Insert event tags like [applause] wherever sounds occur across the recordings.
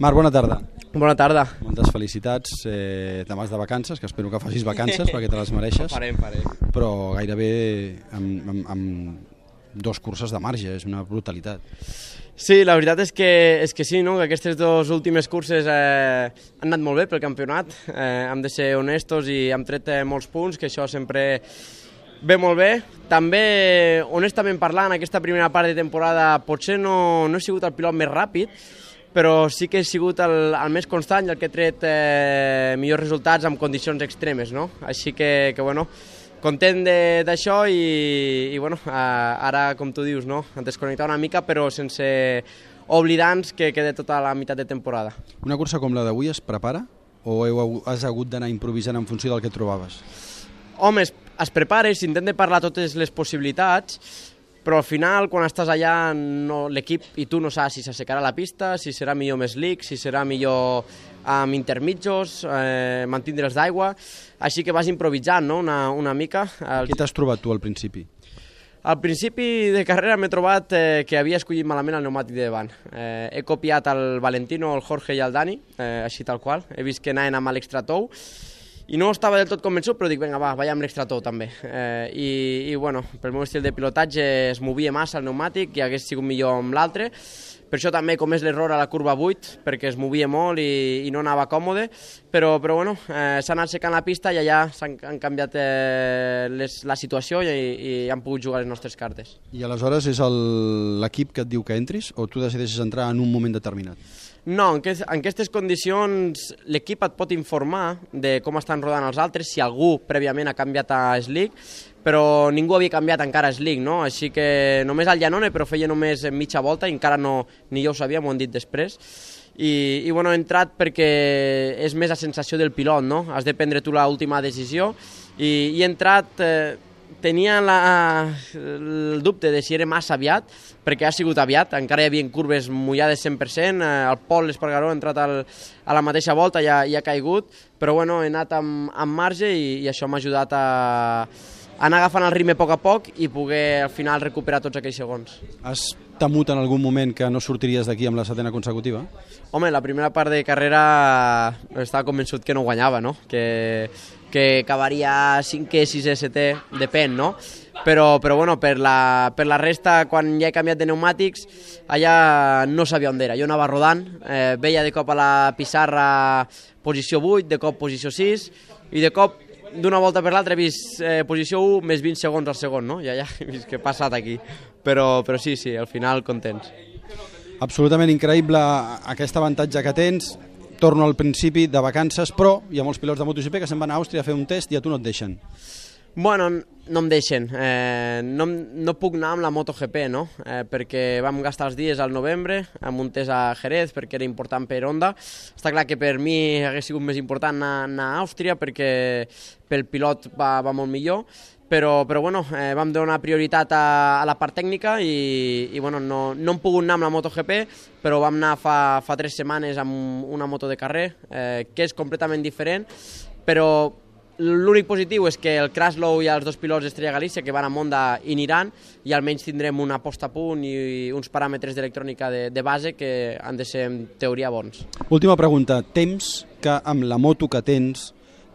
Marc, bona tarda. Bona tarda. Moltes felicitats. Eh, demà és de vacances, que espero que facis vacances perquè te les mereixes. [laughs] Farem, farem. Però gairebé amb, amb, amb dos curses de marge, és una brutalitat. Sí, la veritat és que, és que sí, no? que aquestes dues últimes curses eh, han anat molt bé pel campionat, eh, hem de ser honestos i hem tret eh, molts punts, que això sempre ve molt bé. També, honestament parlant, aquesta primera part de temporada potser no, no he sigut el pilot més ràpid, però sí que he sigut el, el més constant i el que ha tret eh, millors resultats en condicions extremes, no? Així que, que bueno, content de- d'això i, i bueno, eh, ara, com tu dius, no? desconnectar una mica, però sense oblidar-nos que queda tota la meitat de temporada. Una cursa com la d'avui es prepara o heu, has hagut d'anar improvisant en funció del que trobaves? Home, es, es prepara, s'intenta parlar totes les possibilitats, però al final, quan estàs allà, no, l'equip i tu no saps si s'assecarà la pista, si serà millor més slick, si serà millor amb intermitjos, eh, mantindre'ls d'aigua, així que vas improvisant no? una, una mica. El, Què t'has trobat tu al principi? al principi de carrera m'he trobat eh, que havia escollit malament el pneumàtic de davant. Eh, he copiat el Valentino, el Jorge i el Dani, eh, així tal qual. He vist que anaven amb l'extra tou i no estava del tot convençut, però dic, vinga, va, vaig amb l'extra tou també. Eh, i, I, bueno, pel meu estil de pilotatge es movia massa el pneumàtic i hagués sigut millor amb l'altre. Per això també comés l'error a la curva 8, perquè es movia molt i, i no anava còmode, però, però bueno, eh, s'ha anat secant la pista i allà s'han han canviat eh, les, la situació i, i han pogut jugar les nostres cartes. I aleshores és l'equip que et diu que entris o tu decideixes entrar en un moment determinat? No, en, que, en aquestes condicions l'equip et pot informar de com estan rodant els altres, si algú prèviament ha canviat a Slick, però ningú havia canviat encara a Slick, no? Així que només el Llanone, però feia només mitja volta i encara no, ni jo ho sabia, m'ho han dit després. I, i bueno, he entrat perquè és més la sensació del pilot, no? Has de prendre tu l'última decisió i, i he entrat... Eh, tenia la, el dubte de si era massa aviat, perquè ha sigut aviat, encara hi havia curves mullades 100%, eh, el Pol Espargaró ha entrat al, a la mateixa volta i ha, i ha caigut, però bueno, he anat amb, amb marge i, i això m'ha ajudat a, a anar agafant el ritme a poc a poc i poder al final recuperar tots aquells segons. Has temut en algun moment que no sortiries d'aquí amb la setena consecutiva? Home, la primera part de carrera estava convençut que no guanyava, no? Que, que acabaria 5è, 6è, 7è, depèn, no? Però, però bueno, per la, per la resta, quan ja he canviat de pneumàtics, allà no sabia on era. Jo anava rodant, eh, veia de cop a la pissarra posició 8, de cop posició 6, i de cop d'una volta per l'altra he vist eh, posició 1 més 20 segons al segon, no? I allà [laughs] he vist què ha passat aquí. Però, però sí, sí, al final contents. Absolutament increïble aquest avantatge que tens. Torno al principi de vacances, però hi ha molts pilots de MotoGP que se'n van a Àustria a fer un test i a tu no et deixen. Bueno, no em deixen. Eh, no, no puc anar amb la MotoGP, no? Eh, perquè vam gastar els dies al novembre amb un test a Jerez perquè era important per Honda. Està clar que per mi hagués sigut més important anar, anar a Àustria perquè pel pilot va, va molt millor, però, però bueno, eh, vam donar prioritat a, a la part tècnica i, i bueno, no, no hem pogut anar amb la MotoGP, però vam anar fa, fa tres setmanes amb una moto de carrer, eh, que és completament diferent, però L'únic positiu és que el Kraslow i els dos pilots d'Estrella Galícia que van a Monda i aniran i almenys tindrem una posta a punt i uns paràmetres d'electrònica de, de base que han de ser en teoria bons. Última pregunta. Temps que amb la moto que tens,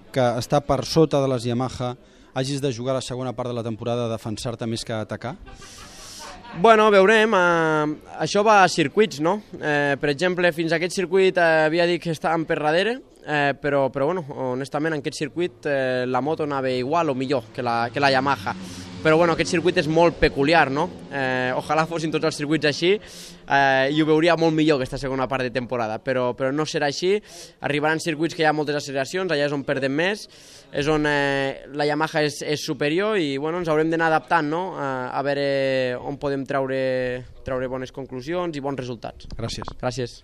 que està per sota de les Yamaha, hagis de jugar la segona part de la temporada a defensar-te més que a atacar? Bueno, veurem. Eh, això va a circuits, no? Eh, per exemple, fins a aquest circuit eh, havia dit que estàvem per darrere, eh, però, però bueno, honestament en aquest circuit eh, la moto anava igual o millor que la, que la Yamaha. Però bueno, aquest circuit és molt peculiar, no? Eh, ojalà fossin tots els circuits així eh, i ho veuria molt millor aquesta segona part de temporada, però, però no serà així. Arribaran circuits que hi ha moltes acceleracions, allà és on perdem més, és on eh, la Yamaha és, és superior i bueno, ens haurem d'anar adaptant no? a, a veure on podem treure, treure bones conclusions i bons resultats. Gràcies. Gràcies.